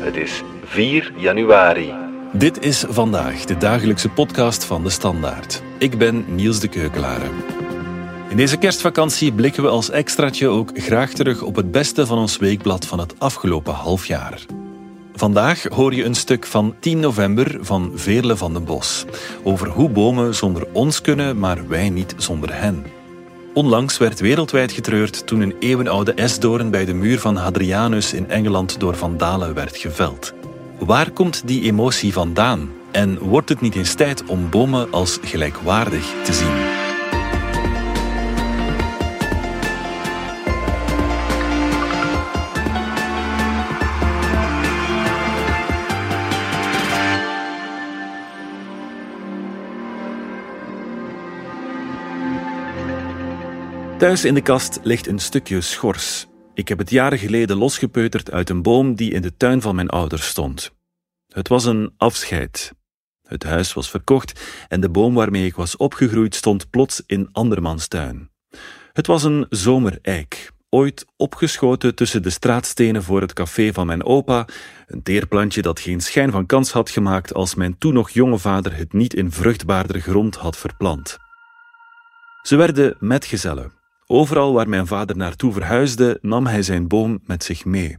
Het is 4 januari. Dit is vandaag de dagelijkse podcast van de Standaard. Ik ben Niels de Keukelare. In deze kerstvakantie blikken we als extraatje ook graag terug op het beste van ons weekblad van het afgelopen half jaar. Vandaag hoor je een stuk van 10 november van Veerle van den Bos over hoe bomen zonder ons kunnen, maar wij niet zonder hen. Onlangs werd wereldwijd getreurd toen een eeuwenoude esdoorn bij de muur van Hadrianus in Engeland door vandalen werd geveld. Waar komt die emotie vandaan? En wordt het niet eens tijd om bomen als gelijkwaardig te zien? Thuis in de kast ligt een stukje schors. Ik heb het jaren geleden losgepeuterd uit een boom die in de tuin van mijn ouders stond. Het was een afscheid. Het huis was verkocht en de boom waarmee ik was opgegroeid stond plots in andermans tuin. Het was een zomereik, ooit opgeschoten tussen de straatstenen voor het café van mijn opa, een teerplantje dat geen schijn van kans had gemaakt als mijn toen nog jonge vader het niet in vruchtbaarder grond had verplant. Ze werden metgezellen, Overal waar mijn vader naartoe verhuisde, nam hij zijn boom met zich mee.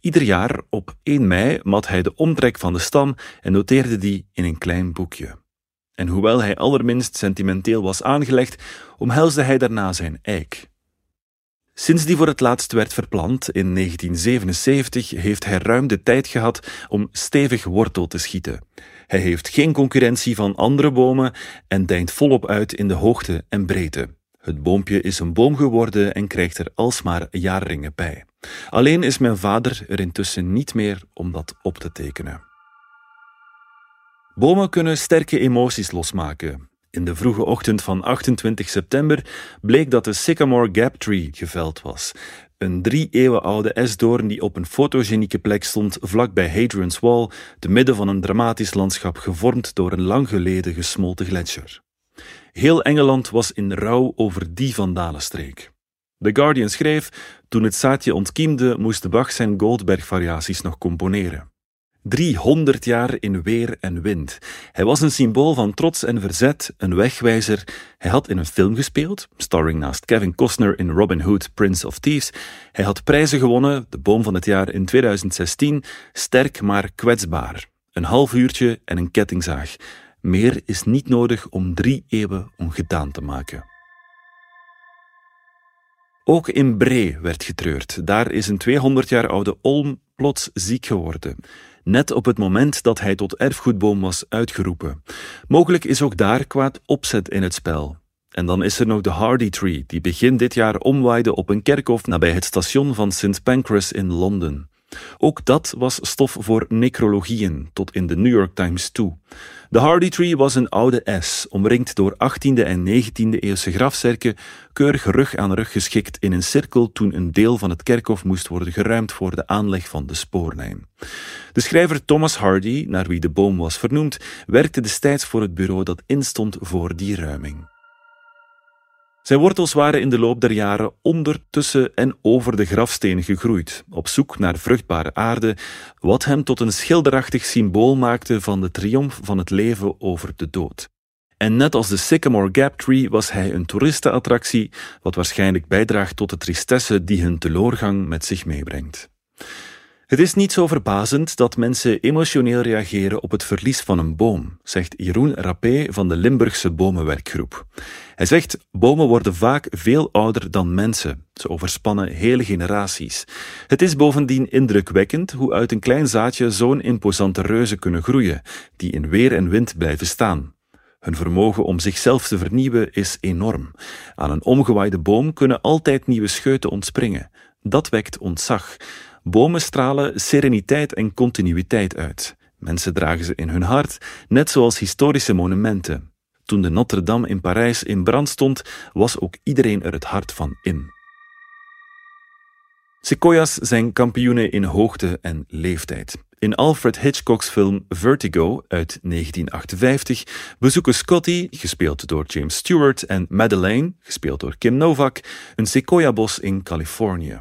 Ieder jaar op 1 mei mat hij de omtrek van de stam en noteerde die in een klein boekje. En hoewel hij allerminst sentimenteel was aangelegd, omhelsde hij daarna zijn eik. Sinds die voor het laatst werd verplant in 1977 heeft hij ruim de tijd gehad om stevig wortel te schieten. Hij heeft geen concurrentie van andere bomen en deint volop uit in de hoogte en breedte. Het boompje is een boom geworden en krijgt er alsmaar jaarringen bij. Alleen is mijn vader er intussen niet meer om dat op te tekenen. Bomen kunnen sterke emoties losmaken. In de vroege ochtend van 28 september bleek dat de Sycamore Gap Tree geveld was. Een drie eeuwen oude esdoorn die op een fotogenieke plek stond vlakbij Hadrian's Wall, te midden van een dramatisch landschap gevormd door een lang geleden gesmolten gletsjer. Heel Engeland was in rouw over die vandalenstreek. The Guardian schreef: Toen het zaadje ontkiemde, moest Bach zijn Goldberg-variaties nog componeren. 300 jaar in weer en wind. Hij was een symbool van trots en verzet, een wegwijzer. Hij had in een film gespeeld, starring naast Kevin Costner in Robin Hood, Prince of Thieves. Hij had prijzen gewonnen, de boom van het jaar in 2016, sterk maar kwetsbaar. Een half uurtje en een kettingzaag. Meer is niet nodig om drie eeuwen ongedaan te maken. Ook in Bree werd getreurd. Daar is een 200 jaar oude olm plots ziek geworden. Net op het moment dat hij tot erfgoedboom was uitgeroepen. Mogelijk is ook daar kwaad opzet in het spel. En dan is er nog de Hardy Tree, die begin dit jaar omwaaide op een kerkhof nabij het station van St. Pancras in Londen. Ook dat was stof voor necrologieën, tot in de New York Times toe. De Hardy Tree was een oude S, omringd door 18e en 19e eeuwse grafzerken, keurig rug aan rug geschikt in een cirkel toen een deel van het kerkhof moest worden geruimd voor de aanleg van de spoorlijn. De schrijver Thomas Hardy, naar wie de boom was vernoemd, werkte destijds voor het bureau dat instond voor die ruiming. Zijn wortels waren in de loop der jaren onder, tussen en over de grafstenen gegroeid, op zoek naar vruchtbare aarde, wat hem tot een schilderachtig symbool maakte van de triomf van het leven over de dood. En net als de Sycamore Gap Tree was hij een toeristenattractie, wat waarschijnlijk bijdraagt tot de tristesse die hun teloorgang met zich meebrengt. Het is niet zo verbazend dat mensen emotioneel reageren op het verlies van een boom, zegt Jeroen Rappé van de Limburgse Bomenwerkgroep. Hij zegt: bomen worden vaak veel ouder dan mensen. Ze overspannen hele generaties. Het is bovendien indrukwekkend hoe uit een klein zaadje zo'n imposante reuzen kunnen groeien, die in weer en wind blijven staan. Hun vermogen om zichzelf te vernieuwen is enorm. Aan een omgewaaide boom kunnen altijd nieuwe scheuten ontspringen. Dat wekt ontzag. Bomen stralen sereniteit en continuïteit uit. Mensen dragen ze in hun hart, net zoals historische monumenten. Toen de Notre-Dame in Parijs in brand stond, was ook iedereen er het hart van in. Sequoias zijn kampioenen in hoogte en leeftijd. In Alfred Hitchcock's film Vertigo uit 1958 bezoeken Scotty, gespeeld door James Stewart, en Madeleine, gespeeld door Kim Novak, een sequoia-bos in Californië.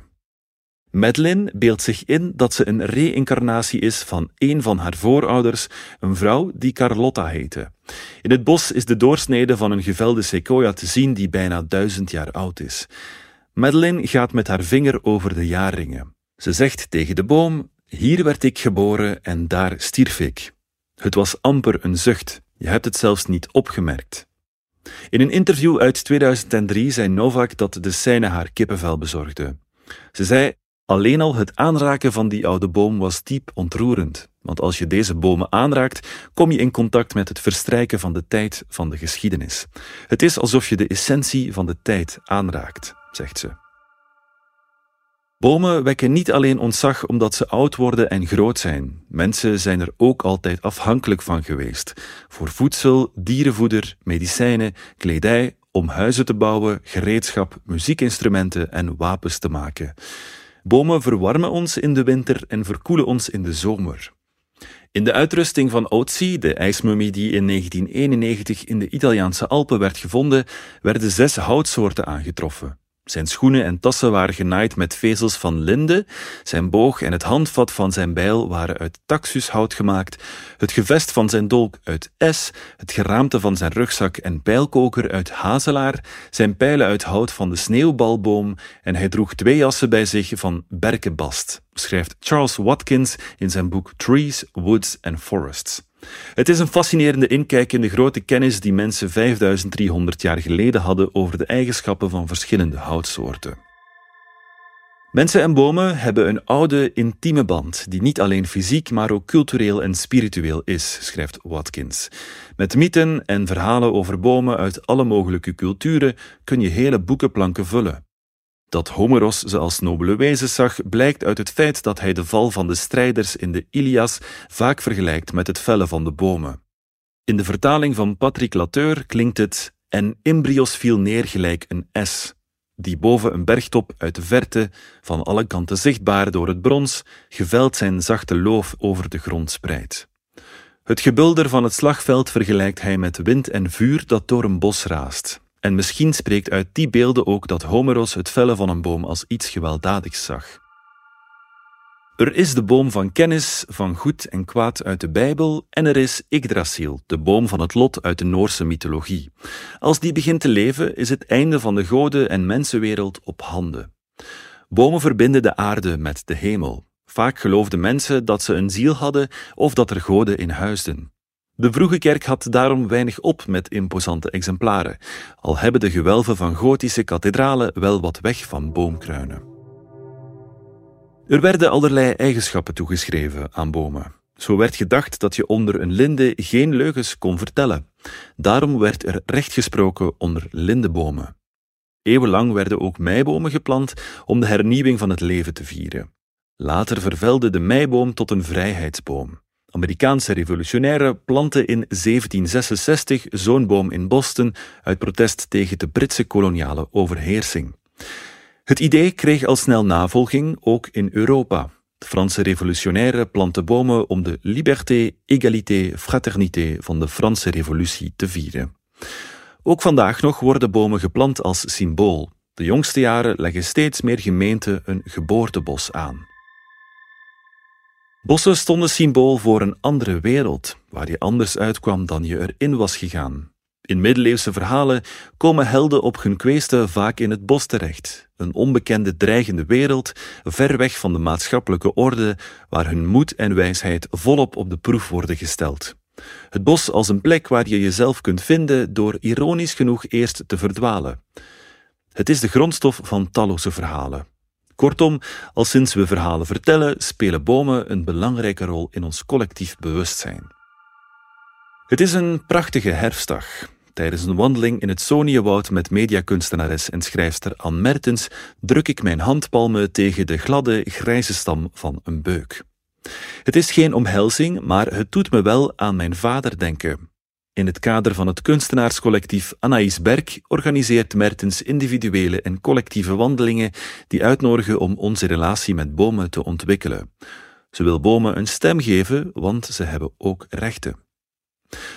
Madeline beeldt zich in dat ze een reïncarnatie is van een van haar voorouders, een vrouw die Carlotta heette. In het bos is de doorsnede van een gevelde sequoia te zien die bijna duizend jaar oud is. Madeline gaat met haar vinger over de jaarringen. Ze zegt tegen de boom: Hier werd ik geboren en daar stierf ik. Het was amper een zucht, je hebt het zelfs niet opgemerkt. In een interview uit 2003 zei Novak dat de scène haar kippenvel bezorgde. Ze zei: Alleen al het aanraken van die oude boom was diep ontroerend, want als je deze bomen aanraakt, kom je in contact met het verstrijken van de tijd van de geschiedenis. Het is alsof je de essentie van de tijd aanraakt, zegt ze. Bomen wekken niet alleen ontzag omdat ze oud worden en groot zijn. Mensen zijn er ook altijd afhankelijk van geweest. Voor voedsel, dierenvoeder, medicijnen, kledij, om huizen te bouwen, gereedschap, muziekinstrumenten en wapens te maken. Bomen verwarmen ons in de winter en verkoelen ons in de zomer. In de uitrusting van Otzi, de ijsmummie die in 1991 in de Italiaanse Alpen werd gevonden, werden zes houtsoorten aangetroffen. Zijn schoenen en tassen waren genaaid met vezels van linde, zijn boog en het handvat van zijn bijl waren uit taxushout gemaakt, het gevest van zijn dolk uit es, het geraamte van zijn rugzak en pijlkoker uit hazelaar, zijn pijlen uit hout van de sneeuwbalboom. En hij droeg twee jassen bij zich van berkenbast, schrijft Charles Watkins in zijn boek Trees, Woods and Forests. Het is een fascinerende inkijk in de grote kennis die mensen 5300 jaar geleden hadden over de eigenschappen van verschillende houtsoorten. Mensen en bomen hebben een oude, intieme band, die niet alleen fysiek, maar ook cultureel en spiritueel is, schrijft Watkins. Met mythen en verhalen over bomen uit alle mogelijke culturen kun je hele boekenplanken vullen. Dat Homeros ze als nobele wezens zag, blijkt uit het feit dat hij de val van de strijders in de Ilias vaak vergelijkt met het vellen van de bomen. In de vertaling van Patrick Lateur klinkt het en Imbrios viel neer gelijk een S, die boven een bergtop uit de verte, van alle kanten zichtbaar door het brons, geveld zijn zachte loof over de grond spreidt. Het gebulder van het slagveld vergelijkt hij met wind en vuur dat door een bos raast, en misschien spreekt uit die beelden ook dat Homeros het vellen van een boom als iets gewelddadigs zag. Er is de boom van kennis van goed en kwaad uit de Bijbel en er is Yggdrasil, de boom van het lot uit de Noorse mythologie. Als die begint te leven, is het einde van de goden- en mensenwereld op handen. Bomen verbinden de aarde met de hemel. Vaak geloofden mensen dat ze een ziel hadden of dat er goden in huisden. De vroege kerk had daarom weinig op met imposante exemplaren, al hebben de gewelven van gotische kathedralen wel wat weg van boomkruinen. Er werden allerlei eigenschappen toegeschreven aan bomen. Zo werd gedacht dat je onder een linde geen leugens kon vertellen. Daarom werd er recht gesproken onder lindebomen. Eeuwenlang werden ook meibomen geplant om de hernieuwing van het leven te vieren. Later vervelde de meiboom tot een vrijheidsboom. Amerikaanse revolutionairen planten in 1766 zo'n boom in Boston uit protest tegen de Britse koloniale overheersing. Het idee kreeg al snel navolging, ook in Europa. De Franse revolutionairen planten bomen om de liberté, égalité, fraternité van de Franse revolutie te vieren. Ook vandaag nog worden bomen geplant als symbool. De jongste jaren leggen steeds meer gemeenten een geboortebos aan. Bossen stonden symbool voor een andere wereld, waar je anders uitkwam dan je erin was gegaan. In middeleeuwse verhalen komen helden op hun kweesten vaak in het bos terecht, een onbekende dreigende wereld, ver weg van de maatschappelijke orde, waar hun moed en wijsheid volop op de proef worden gesteld. Het bos als een plek waar je jezelf kunt vinden door ironisch genoeg eerst te verdwalen. Het is de grondstof van talloze verhalen. Kortom, al sinds we verhalen vertellen, spelen bomen een belangrijke rol in ons collectief bewustzijn. Het is een prachtige herfstdag. Tijdens een wandeling in het Soniewoud met mediakunstenares en schrijfster Anne Mertens druk ik mijn handpalmen tegen de gladde, grijze stam van een beuk. Het is geen omhelzing, maar het doet me wel aan mijn vader denken, in het kader van het kunstenaarscollectief Anaïs Berk organiseert Mertens individuele en collectieve wandelingen die uitnodigen om onze relatie met bomen te ontwikkelen. Ze wil bomen een stem geven, want ze hebben ook rechten.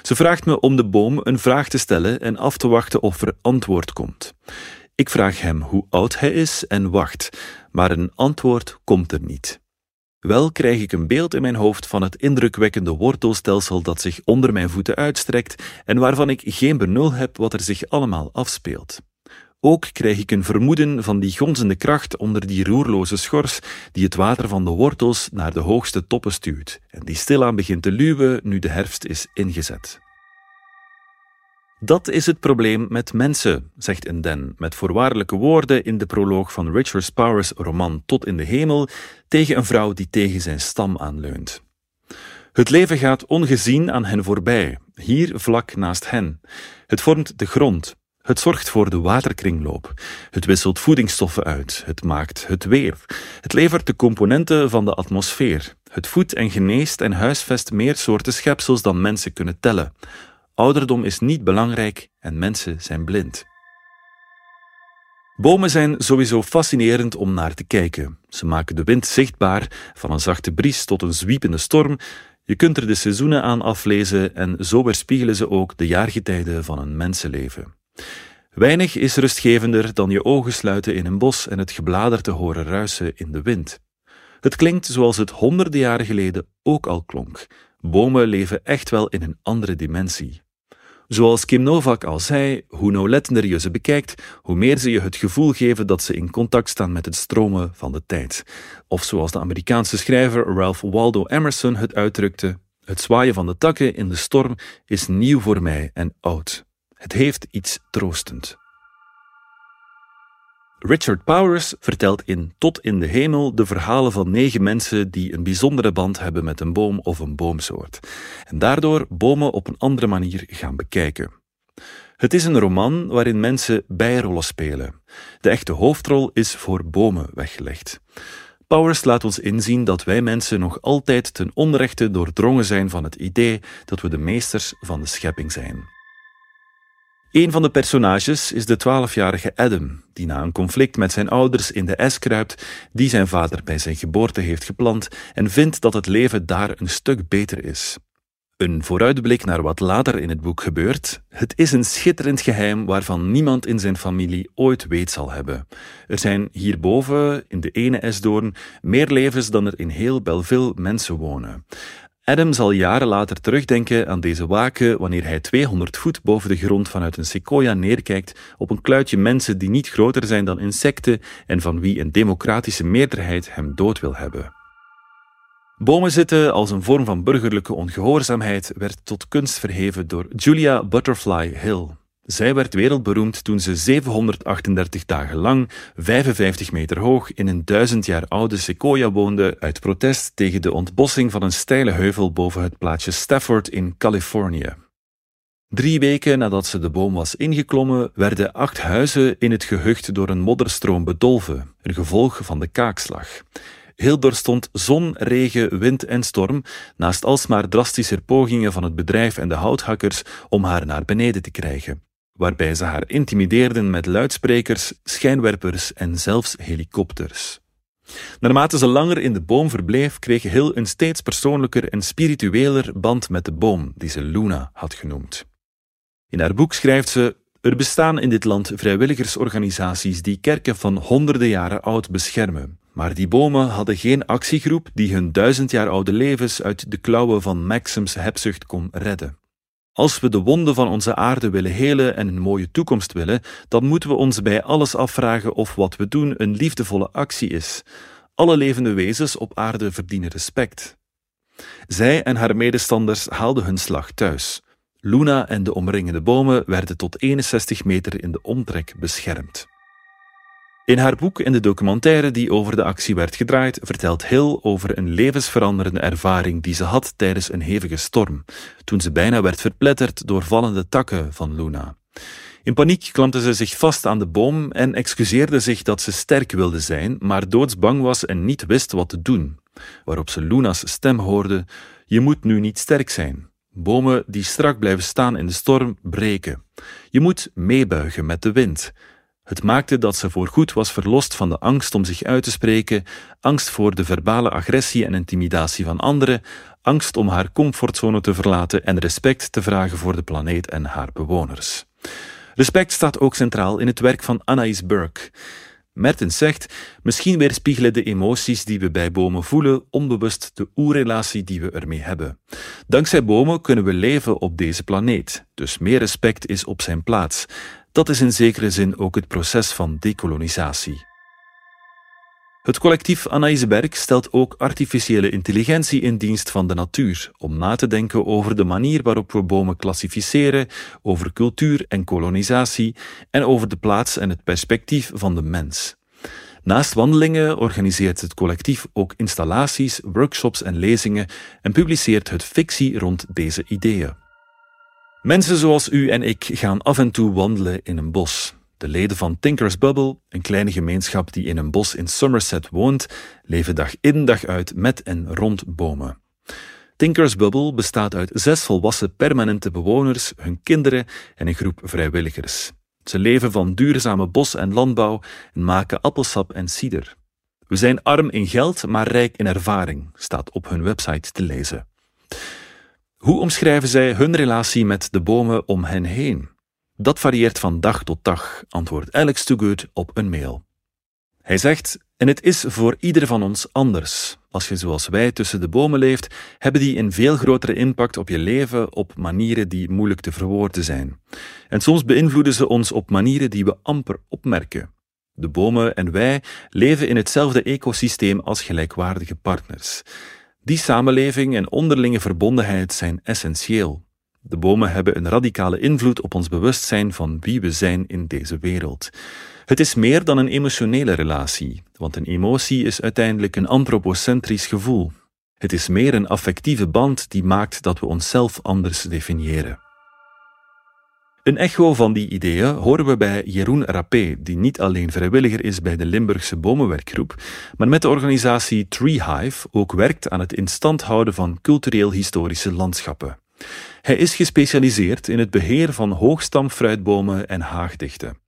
Ze vraagt me om de boom een vraag te stellen en af te wachten of er antwoord komt. Ik vraag hem hoe oud hij is en wacht, maar een antwoord komt er niet. Wel krijg ik een beeld in mijn hoofd van het indrukwekkende wortelstelsel dat zich onder mijn voeten uitstrekt en waarvan ik geen benul heb wat er zich allemaal afspeelt. Ook krijg ik een vermoeden van die gonzende kracht onder die roerloze schors die het water van de wortels naar de hoogste toppen stuwt en die stilaan begint te luwen nu de herfst is ingezet. Dat is het probleem met mensen, zegt Enden met voorwaardelijke woorden in de proloog van Richard Powers' roman Tot in de Hemel tegen een vrouw die tegen zijn stam aanleunt. Het leven gaat ongezien aan hen voorbij, hier vlak naast hen. Het vormt de grond. Het zorgt voor de waterkringloop. Het wisselt voedingsstoffen uit. Het maakt het weer. Het levert de componenten van de atmosfeer. Het voedt en geneest en huisvest meer soorten schepsels dan mensen kunnen tellen. Ouderdom is niet belangrijk en mensen zijn blind. Bomen zijn sowieso fascinerend om naar te kijken. Ze maken de wind zichtbaar, van een zachte bries tot een zwiepende storm. Je kunt er de seizoenen aan aflezen en zo weerspiegelen ze ook de jaargetijden van een mensenleven. Weinig is rustgevender dan je ogen sluiten in een bos en het geblader te horen ruisen in de wind. Het klinkt zoals het honderden jaren geleden ook al klonk. Bomen leven echt wel in een andere dimensie. Zoals Kim Novak al zei, hoe nauwlettender je ze bekijkt, hoe meer ze je het gevoel geven dat ze in contact staan met het stromen van de tijd. Of zoals de Amerikaanse schrijver Ralph Waldo Emerson het uitdrukte, het zwaaien van de takken in de storm is nieuw voor mij en oud. Het heeft iets troostend. Richard Powers vertelt in Tot in de Hemel de verhalen van negen mensen die een bijzondere band hebben met een boom of een boomsoort, en daardoor bomen op een andere manier gaan bekijken. Het is een roman waarin mensen bijrollen spelen. De echte hoofdrol is voor bomen weggelegd. Powers laat ons inzien dat wij mensen nog altijd ten onrechte doordrongen zijn van het idee dat we de meesters van de schepping zijn. Een van de personages is de twaalfjarige Adam, die na een conflict met zijn ouders in de es kruipt die zijn vader bij zijn geboorte heeft geplant en vindt dat het leven daar een stuk beter is. Een vooruitblik naar wat later in het boek gebeurt. Het is een schitterend geheim waarvan niemand in zijn familie ooit weet zal hebben. Er zijn hierboven, in de ene esdoorn, meer levens dan er in heel Belleville mensen wonen. Adam zal jaren later terugdenken aan deze waken wanneer hij 200 voet boven de grond vanuit een sequoia neerkijkt op een kluitje mensen die niet groter zijn dan insecten en van wie een democratische meerderheid hem dood wil hebben. Bomen zitten als een vorm van burgerlijke ongehoorzaamheid werd tot kunst verheven door Julia Butterfly Hill. Zij werd wereldberoemd toen ze 738 dagen lang, 55 meter hoog, in een duizend jaar oude sequoia woonde uit protest tegen de ontbossing van een steile heuvel boven het plaatsje Stafford in Californië. Drie weken nadat ze de boom was ingeklommen, werden acht huizen in het gehucht door een modderstroom bedolven, een gevolg van de kaakslag. Heel doorstond zon, regen, wind en storm, naast alsmaar drastischer pogingen van het bedrijf en de houthakkers om haar naar beneden te krijgen waarbij ze haar intimideerden met luidsprekers, schijnwerpers en zelfs helikopters. Naarmate ze langer in de boom verbleef, kreeg Hill een steeds persoonlijker en spiritueler band met de boom, die ze Luna had genoemd. In haar boek schrijft ze: Er bestaan in dit land vrijwilligersorganisaties die kerken van honderden jaren oud beschermen. Maar die bomen hadden geen actiegroep die hun duizend jaar oude levens uit de klauwen van Maxim's hebzucht kon redden. Als we de wonden van onze aarde willen helen en een mooie toekomst willen, dan moeten we ons bij alles afvragen of wat we doen een liefdevolle actie is. Alle levende wezens op aarde verdienen respect. Zij en haar medestanders haalden hun slag thuis. Luna en de omringende bomen werden tot 61 meter in de omtrek beschermd. In haar boek en de documentaire die over de actie werd gedraaid, vertelt Hill over een levensveranderende ervaring die ze had tijdens een hevige storm, toen ze bijna werd verpletterd door vallende takken van Luna. In paniek klampte ze zich vast aan de boom en excuseerde zich dat ze sterk wilde zijn, maar doodsbang was en niet wist wat te doen. Waarop ze Luna's stem hoorde: Je moet nu niet sterk zijn. Bomen die strak blijven staan in de storm breken. Je moet meebuigen met de wind. Het maakte dat ze voorgoed was verlost van de angst om zich uit te spreken, angst voor de verbale agressie en intimidatie van anderen, angst om haar comfortzone te verlaten en respect te vragen voor de planeet en haar bewoners. Respect staat ook centraal in het werk van Anaïs Burke. Mertens zegt, misschien weerspiegelen de emoties die we bij bomen voelen onbewust de oerrelatie die we ermee hebben. Dankzij bomen kunnen we leven op deze planeet, dus meer respect is op zijn plaats. Dat is in zekere zin ook het proces van dekolonisatie. Het collectief Anaïsberg stelt ook artificiële intelligentie in dienst van de natuur, om na te denken over de manier waarop we bomen klassificeren, over cultuur en kolonisatie en over de plaats en het perspectief van de mens. Naast wandelingen organiseert het collectief ook installaties, workshops en lezingen en publiceert het fictie rond deze ideeën. Mensen zoals u en ik gaan af en toe wandelen in een bos. De leden van Tinkers Bubble, een kleine gemeenschap die in een bos in Somerset woont, leven dag in dag uit met en rond bomen. Tinkers Bubble bestaat uit zes volwassen permanente bewoners, hun kinderen en een groep vrijwilligers. Ze leven van duurzame bos- en landbouw en maken appelsap en cider. We zijn arm in geld, maar rijk in ervaring, staat op hun website te lezen. Hoe omschrijven zij hun relatie met de bomen om hen heen? Dat varieert van dag tot dag, antwoordt Alex Toogood op een mail. Hij zegt: En het is voor ieder van ons anders. Als je zoals wij tussen de bomen leeft, hebben die een veel grotere impact op je leven op manieren die moeilijk te verwoorden zijn. En soms beïnvloeden ze ons op manieren die we amper opmerken. De bomen en wij leven in hetzelfde ecosysteem als gelijkwaardige partners. Die samenleving en onderlinge verbondenheid zijn essentieel. De bomen hebben een radicale invloed op ons bewustzijn van wie we zijn in deze wereld. Het is meer dan een emotionele relatie, want een emotie is uiteindelijk een antropocentrisch gevoel. Het is meer een affectieve band die maakt dat we onszelf anders definiëren. Een echo van die ideeën horen we bij Jeroen Rappé, die niet alleen vrijwilliger is bij de Limburgse Bomenwerkgroep, maar met de organisatie Treehive ook werkt aan het instand houden van cultureel-historische landschappen. Hij is gespecialiseerd in het beheer van hoogstamfruitbomen en haagdichten.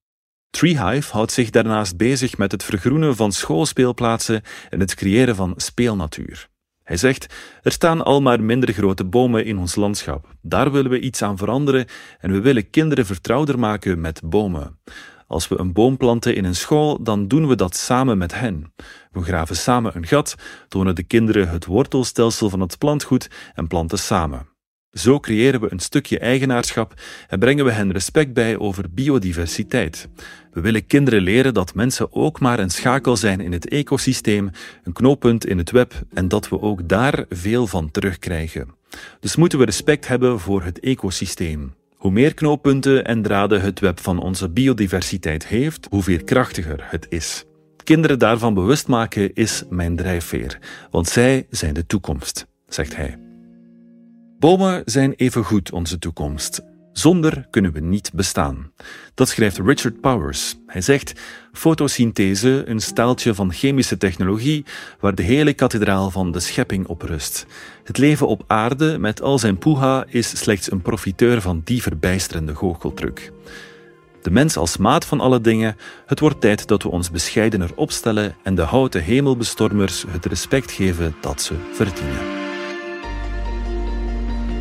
Treehive houdt zich daarnaast bezig met het vergroenen van schoolspeelplaatsen en het creëren van speelnatuur. Hij zegt: Er staan al maar minder grote bomen in ons landschap. Daar willen we iets aan veranderen en we willen kinderen vertrouwder maken met bomen. Als we een boom planten in een school, dan doen we dat samen met hen. We graven samen een gat, tonen de kinderen het wortelstelsel van het plantgoed en planten samen. Zo creëren we een stukje eigenaarschap en brengen we hen respect bij over biodiversiteit. We willen kinderen leren dat mensen ook maar een schakel zijn in het ecosysteem, een knooppunt in het web en dat we ook daar veel van terugkrijgen. Dus moeten we respect hebben voor het ecosysteem. Hoe meer knooppunten en draden het web van onze biodiversiteit heeft, hoe veerkrachtiger het is. Kinderen daarvan bewust maken is mijn drijfveer, want zij zijn de toekomst, zegt hij. Bomen zijn evengoed onze toekomst. Zonder kunnen we niet bestaan. Dat schrijft Richard Powers. Hij zegt: fotosynthese, een staaltje van chemische technologie waar de hele kathedraal van de schepping op rust. Het leven op aarde met al zijn poeha is slechts een profiteur van die verbijsterende goocheltruc. De mens als maat van alle dingen, het wordt tijd dat we ons bescheidener opstellen en de houten hemelbestormers het respect geven dat ze verdienen.